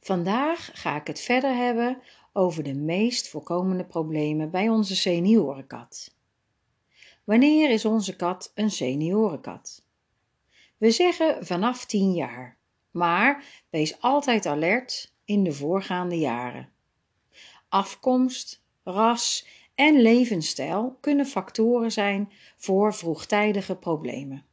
Vandaag ga ik het verder hebben over de meest voorkomende problemen bij onze seniorenkat. Wanneer is onze kat een seniorenkat? We zeggen vanaf 10 jaar, maar wees altijd alert in de voorgaande jaren. Afkomst, ras en levensstijl kunnen factoren zijn voor vroegtijdige problemen.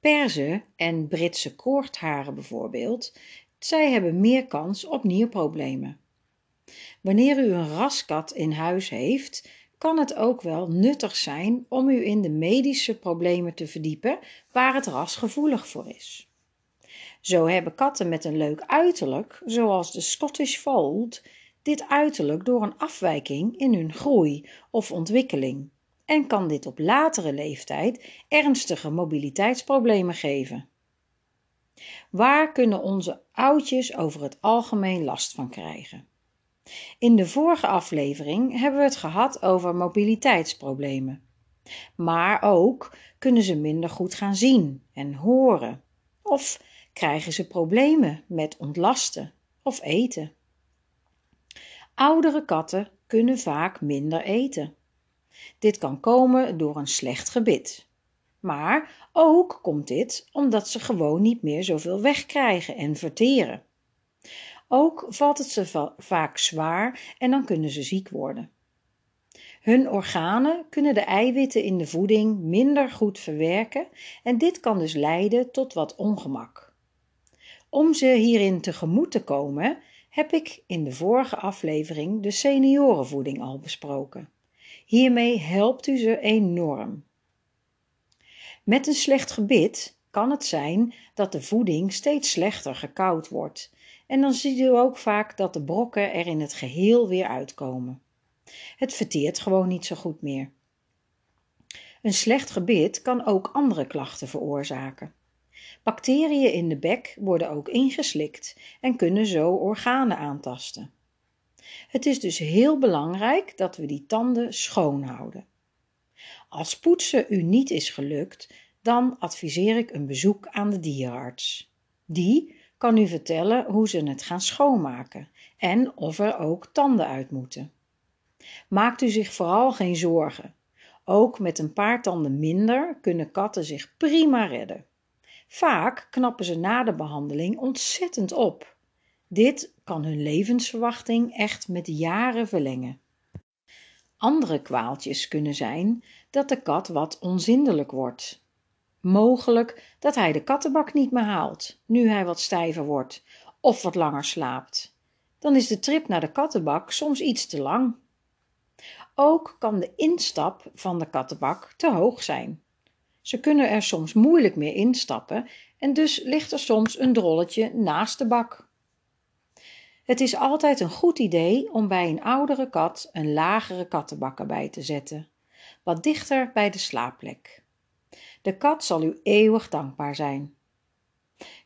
Perzen en Britse koortharen bijvoorbeeld, zij hebben meer kans op nierproblemen. Wanneer u een raskat in huis heeft, kan het ook wel nuttig zijn om u in de medische problemen te verdiepen waar het ras gevoelig voor is. Zo hebben katten met een leuk uiterlijk, zoals de Scottish Fold, dit uiterlijk door een afwijking in hun groei of ontwikkeling en kan dit op latere leeftijd ernstige mobiliteitsproblemen geven. Waar kunnen onze oudjes over het algemeen last van krijgen? In de vorige aflevering hebben we het gehad over mobiliteitsproblemen. Maar ook kunnen ze minder goed gaan zien en horen. Of krijgen ze problemen met ontlasten of eten. Oudere katten kunnen vaak minder eten. Dit kan komen door een slecht gebit. Maar ook komt dit omdat ze gewoon niet meer zoveel wegkrijgen en verteren. Ook valt het ze vaak zwaar en dan kunnen ze ziek worden. Hun organen kunnen de eiwitten in de voeding minder goed verwerken en dit kan dus leiden tot wat ongemak. Om ze hierin tegemoet te komen, heb ik in de vorige aflevering de seniorenvoeding al besproken. Hiermee helpt u ze enorm. Met een slecht gebit kan het zijn dat de voeding steeds slechter gekoud wordt. En dan ziet u ook vaak dat de brokken er in het geheel weer uitkomen. Het verteert gewoon niet zo goed meer. Een slecht gebit kan ook andere klachten veroorzaken. Bacteriën in de bek worden ook ingeslikt en kunnen zo organen aantasten. Het is dus heel belangrijk dat we die tanden schoon houden. Als poetsen u niet is gelukt, dan adviseer ik een bezoek aan de dierenarts. Die kan u vertellen hoe ze het gaan schoonmaken en of er ook tanden uit moeten. Maakt u zich vooral geen zorgen. Ook met een paar tanden minder kunnen katten zich prima redden. Vaak knappen ze na de behandeling ontzettend op. Dit kan hun levensverwachting echt met jaren verlengen. Andere kwaaltjes kunnen zijn dat de kat wat onzindelijk wordt. Mogelijk dat hij de kattenbak niet meer haalt, nu hij wat stijver wordt of wat langer slaapt. Dan is de trip naar de kattenbak soms iets te lang. Ook kan de instap van de kattenbak te hoog zijn. Ze kunnen er soms moeilijk meer instappen en dus ligt er soms een drolletje naast de bak. Het is altijd een goed idee om bij een oudere kat een lagere kattenbak erbij te zetten, wat dichter bij de slaapplek. De kat zal u eeuwig dankbaar zijn.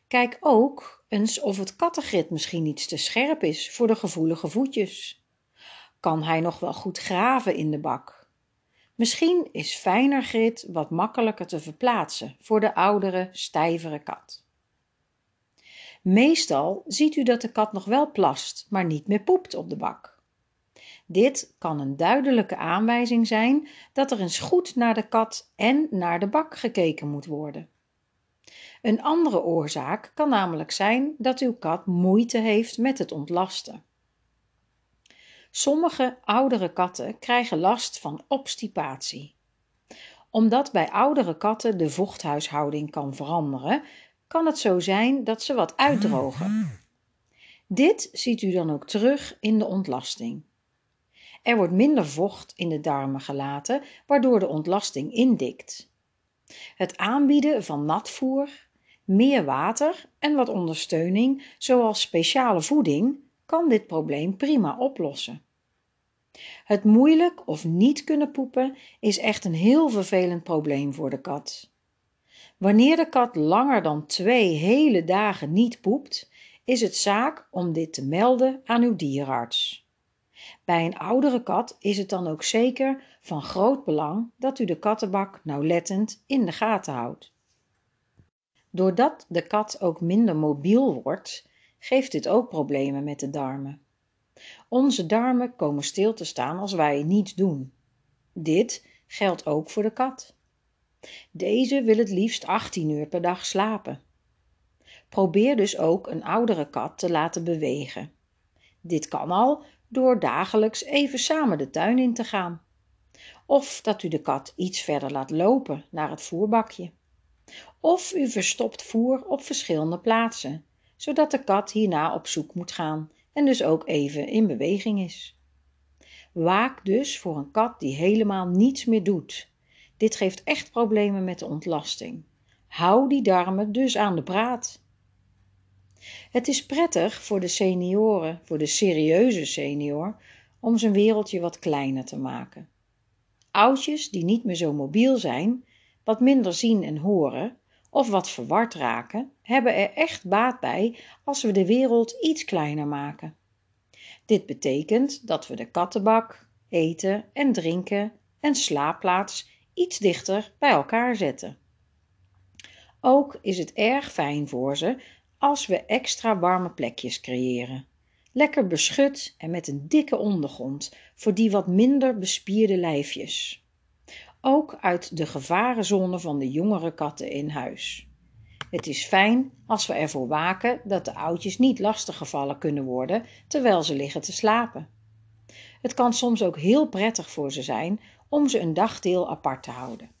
Kijk ook eens of het kattengrit misschien iets te scherp is voor de gevoelige voetjes. Kan hij nog wel goed graven in de bak? Misschien is fijner grit wat makkelijker te verplaatsen voor de oudere, stijvere kat. Meestal ziet u dat de kat nog wel plast, maar niet meer poept op de bak. Dit kan een duidelijke aanwijzing zijn dat er eens goed naar de kat en naar de bak gekeken moet worden. Een andere oorzaak kan namelijk zijn dat uw kat moeite heeft met het ontlasten. Sommige oudere katten krijgen last van obstipatie. Omdat bij oudere katten de vochthuishouding kan veranderen, kan het zo zijn dat ze wat uitdrogen. Dit ziet u dan ook terug in de ontlasting. Er wordt minder vocht in de darmen gelaten, waardoor de ontlasting indikt. Het aanbieden van natvoer, meer water en wat ondersteuning, zoals speciale voeding, kan dit probleem prima oplossen. Het moeilijk of niet kunnen poepen is echt een heel vervelend probleem voor de kat. Wanneer de kat langer dan twee hele dagen niet poept, is het zaak om dit te melden aan uw dierenarts. Bij een oudere kat is het dan ook zeker van groot belang dat u de kattenbak nauwlettend in de gaten houdt. Doordat de kat ook minder mobiel wordt, geeft dit ook problemen met de darmen. Onze darmen komen stil te staan als wij niets doen. Dit geldt ook voor de kat. Deze wil het liefst 18 uur per dag slapen. Probeer dus ook een oudere kat te laten bewegen. Dit kan al door dagelijks even samen de tuin in te gaan. Of dat u de kat iets verder laat lopen naar het voerbakje. Of u verstopt voer op verschillende plaatsen, zodat de kat hierna op zoek moet gaan en dus ook even in beweging is. Waak dus voor een kat die helemaal niets meer doet. Dit geeft echt problemen met de ontlasting. Hou die darmen dus aan de praat. Het is prettig voor de senioren, voor de serieuze senior, om zijn wereldje wat kleiner te maken. Oudjes die niet meer zo mobiel zijn, wat minder zien en horen, of wat verward raken, hebben er echt baat bij als we de wereld iets kleiner maken. Dit betekent dat we de kattenbak, eten en drinken en slaapplaats iets dichter bij elkaar zetten. Ook is het erg fijn voor ze als we extra warme plekjes creëren. Lekker beschut en met een dikke ondergrond voor die wat minder bespierde lijfjes. Ook uit de gevarenzone van de jongere katten in huis. Het is fijn als we ervoor waken dat de oudjes niet lastiggevallen kunnen worden terwijl ze liggen te slapen. Het kan soms ook heel prettig voor ze zijn om ze een dagdeel apart te houden.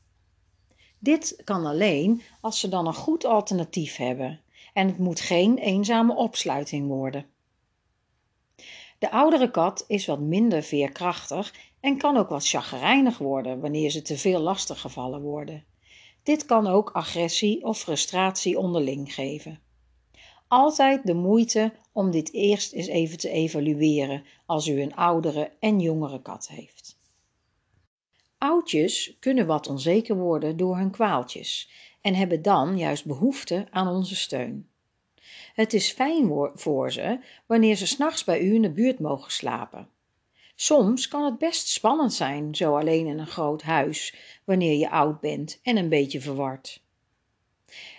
Dit kan alleen als ze dan een goed alternatief hebben en het moet geen eenzame opsluiting worden. De oudere kat is wat minder veerkrachtig en kan ook wat chagrijnig worden wanneer ze te veel lastig gevallen worden. Dit kan ook agressie of frustratie onderling geven. Altijd de moeite om dit eerst eens even te evalueren als u een oudere en jongere kat heeft. Oudjes kunnen wat onzeker worden door hun kwaaltjes en hebben dan juist behoefte aan onze steun. Het is fijn voor ze wanneer ze s'nachts bij u in de buurt mogen slapen. Soms kan het best spannend zijn, zo alleen in een groot huis, wanneer je oud bent en een beetje verward.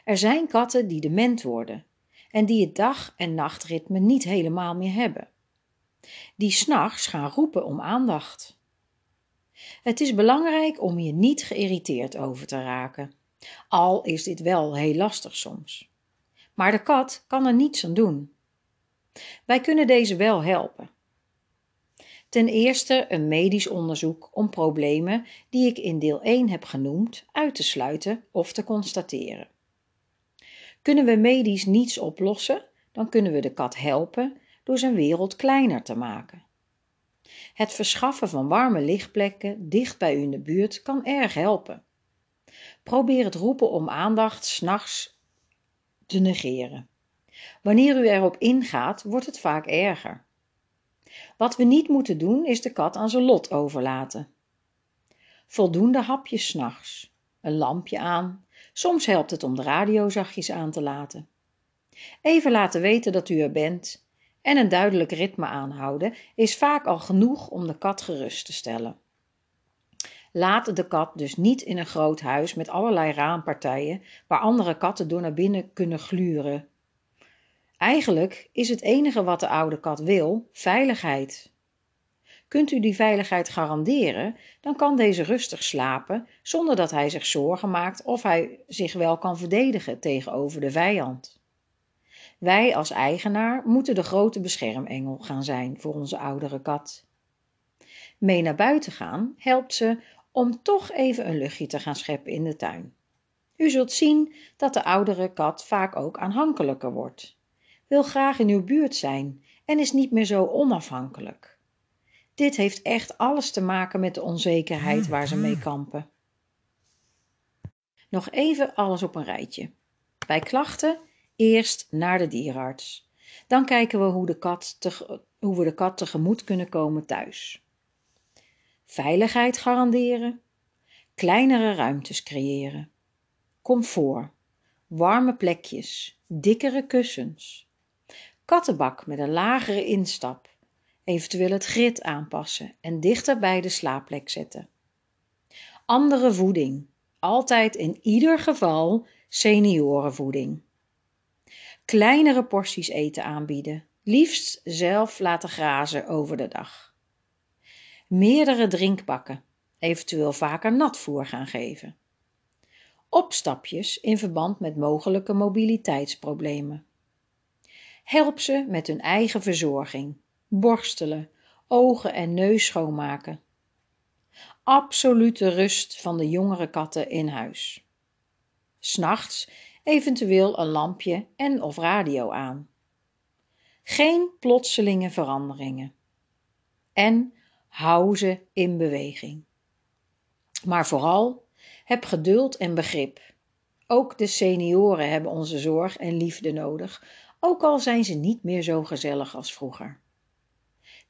Er zijn katten die dement worden en die het dag- en nachtritme niet helemaal meer hebben. Die s'nachts gaan roepen om aandacht. Het is belangrijk om hier niet geïrriteerd over te raken, al is dit wel heel lastig soms. Maar de kat kan er niets aan doen. Wij kunnen deze wel helpen. Ten eerste een medisch onderzoek om problemen die ik in deel 1 heb genoemd uit te sluiten of te constateren. Kunnen we medisch niets oplossen, dan kunnen we de kat helpen door zijn wereld kleiner te maken. Het verschaffen van warme lichtplekken dicht bij u in de buurt kan erg helpen. Probeer het roepen om aandacht s'nachts te negeren. Wanneer u erop ingaat, wordt het vaak erger. Wat we niet moeten doen, is de kat aan zijn lot overlaten. Voldoende hapjes s'nachts, een lampje aan. Soms helpt het om de radio zachtjes aan te laten. Even laten weten dat u er bent en een duidelijk ritme aanhouden is vaak al genoeg om de kat gerust te stellen. Laat de kat dus niet in een groot huis met allerlei raampartijen waar andere katten door naar binnen kunnen gluren. Eigenlijk is het enige wat de oude kat wil veiligheid. Kunt u die veiligheid garanderen, dan kan deze rustig slapen zonder dat hij zich zorgen maakt of hij zich wel kan verdedigen tegenover de vijand. Wij als eigenaar moeten de grote beschermengel gaan zijn voor onze oudere kat. Mee naar buiten gaan helpt ze om toch even een luchtje te gaan scheppen in de tuin. U zult zien dat de oudere kat vaak ook aanhankelijker wordt, wil graag in uw buurt zijn en is niet meer zo onafhankelijk. Dit heeft echt alles te maken met de onzekerheid waar ze mee kampen. Nog even alles op een rijtje. Bij klachten eerst naar de dierenarts. Dan kijken we hoe, de kat hoe we de kat tegemoet kunnen komen thuis veiligheid garanderen, kleinere ruimtes creëren, comfort, warme plekjes, dikkere kussens, kattenbak met een lagere instap, eventueel het grid aanpassen en dichter bij de slaapplek zetten. Andere voeding, altijd in ieder geval seniorenvoeding. Kleinere porties eten aanbieden, liefst zelf laten grazen over de dag. Meerdere drinkbakken, eventueel vaker natvoer gaan geven. Opstapjes in verband met mogelijke mobiliteitsproblemen. Help ze met hun eigen verzorging, borstelen, ogen en neus schoonmaken. Absolute rust van de jongere katten in huis. S'nachts eventueel een lampje en of radio aan. Geen plotselinge veranderingen. En hou ze in beweging. Maar vooral heb geduld en begrip. Ook de senioren hebben onze zorg en liefde nodig, ook al zijn ze niet meer zo gezellig als vroeger.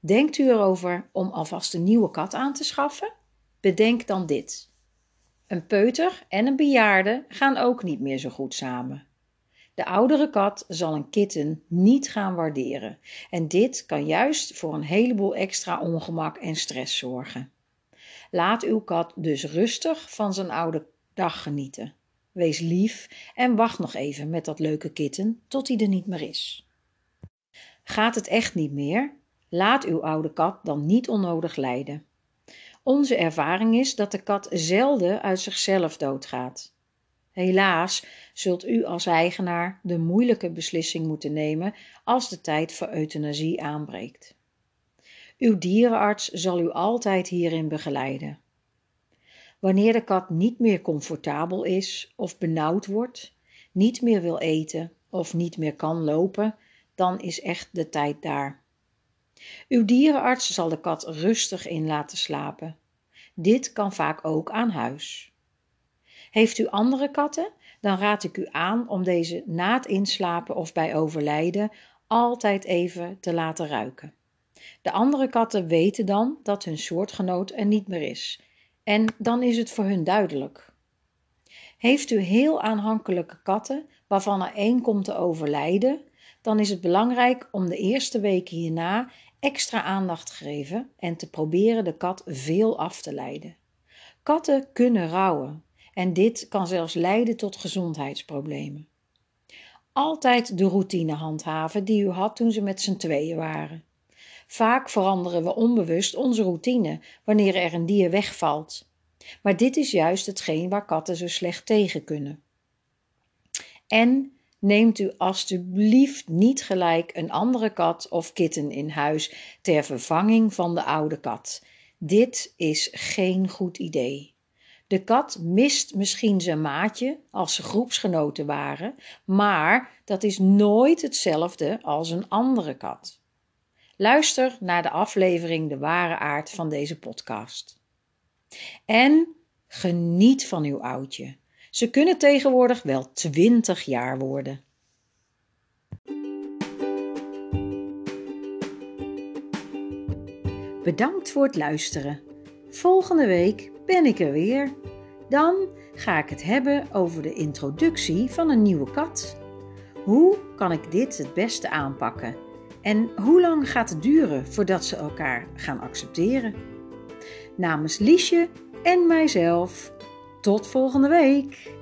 Denkt u erover om alvast een nieuwe kat aan te schaffen? Bedenk dan dit. Een peuter en een bejaarde gaan ook niet meer zo goed samen. De oudere kat zal een kitten niet gaan waarderen en dit kan juist voor een heleboel extra ongemak en stress zorgen. Laat uw kat dus rustig van zijn oude dag genieten. Wees lief en wacht nog even met dat leuke kitten tot hij er niet meer is. Gaat het echt niet meer? Laat uw oude kat dan niet onnodig lijden. Onze ervaring is dat de kat zelden uit zichzelf doodgaat. Helaas zult u als eigenaar de moeilijke beslissing moeten nemen als de tijd voor euthanasie aanbreekt. Uw dierenarts zal u altijd hierin begeleiden. Wanneer de kat niet meer comfortabel is of benauwd wordt, niet meer wil eten of niet meer kan lopen, dan is echt de tijd daar. Uw dierenarts zal de kat rustig in laten slapen. Dit kan vaak ook aan huis. Heeft u andere katten, dan raad ik u aan om deze na het inslapen of bij overlijden altijd even te laten ruiken. De andere katten weten dan dat hun soortgenoot er niet meer is en dan is het voor hun duidelijk. Heeft u heel aanhankelijke katten waarvan er één komt te overlijden, dan is het belangrijk om de eerste weken hierna extra aandacht te geven en te proberen de kat veel af te leiden. Katten kunnen rouwen en dit kan zelfs leiden tot gezondheidsproblemen. Altijd de routine handhaven die u had toen ze met z'n tweeën waren. Vaak veranderen we onbewust onze routine wanneer er een dier wegvalt. Maar dit is juist hetgeen waar katten zo slecht tegen kunnen. En neemt u alstublieft niet gelijk een andere kat of kitten in huis ter vervanging van de oude kat. Dit is geen goed idee. De kat mist misschien zijn maatje als ze groepsgenoten waren, maar dat is nooit hetzelfde als een andere kat. Luister naar de aflevering De ware aard van deze podcast. En geniet van uw oudje. Ze kunnen tegenwoordig wel 20 jaar worden. Bedankt voor het luisteren. Volgende week ben ik er weer. Dan ga ik het hebben over de introductie van een nieuwe kat. Hoe kan ik dit het beste aanpakken? En hoe lang gaat het duren voordat ze elkaar gaan accepteren? Namens Liesje en mijzelf, tot volgende week!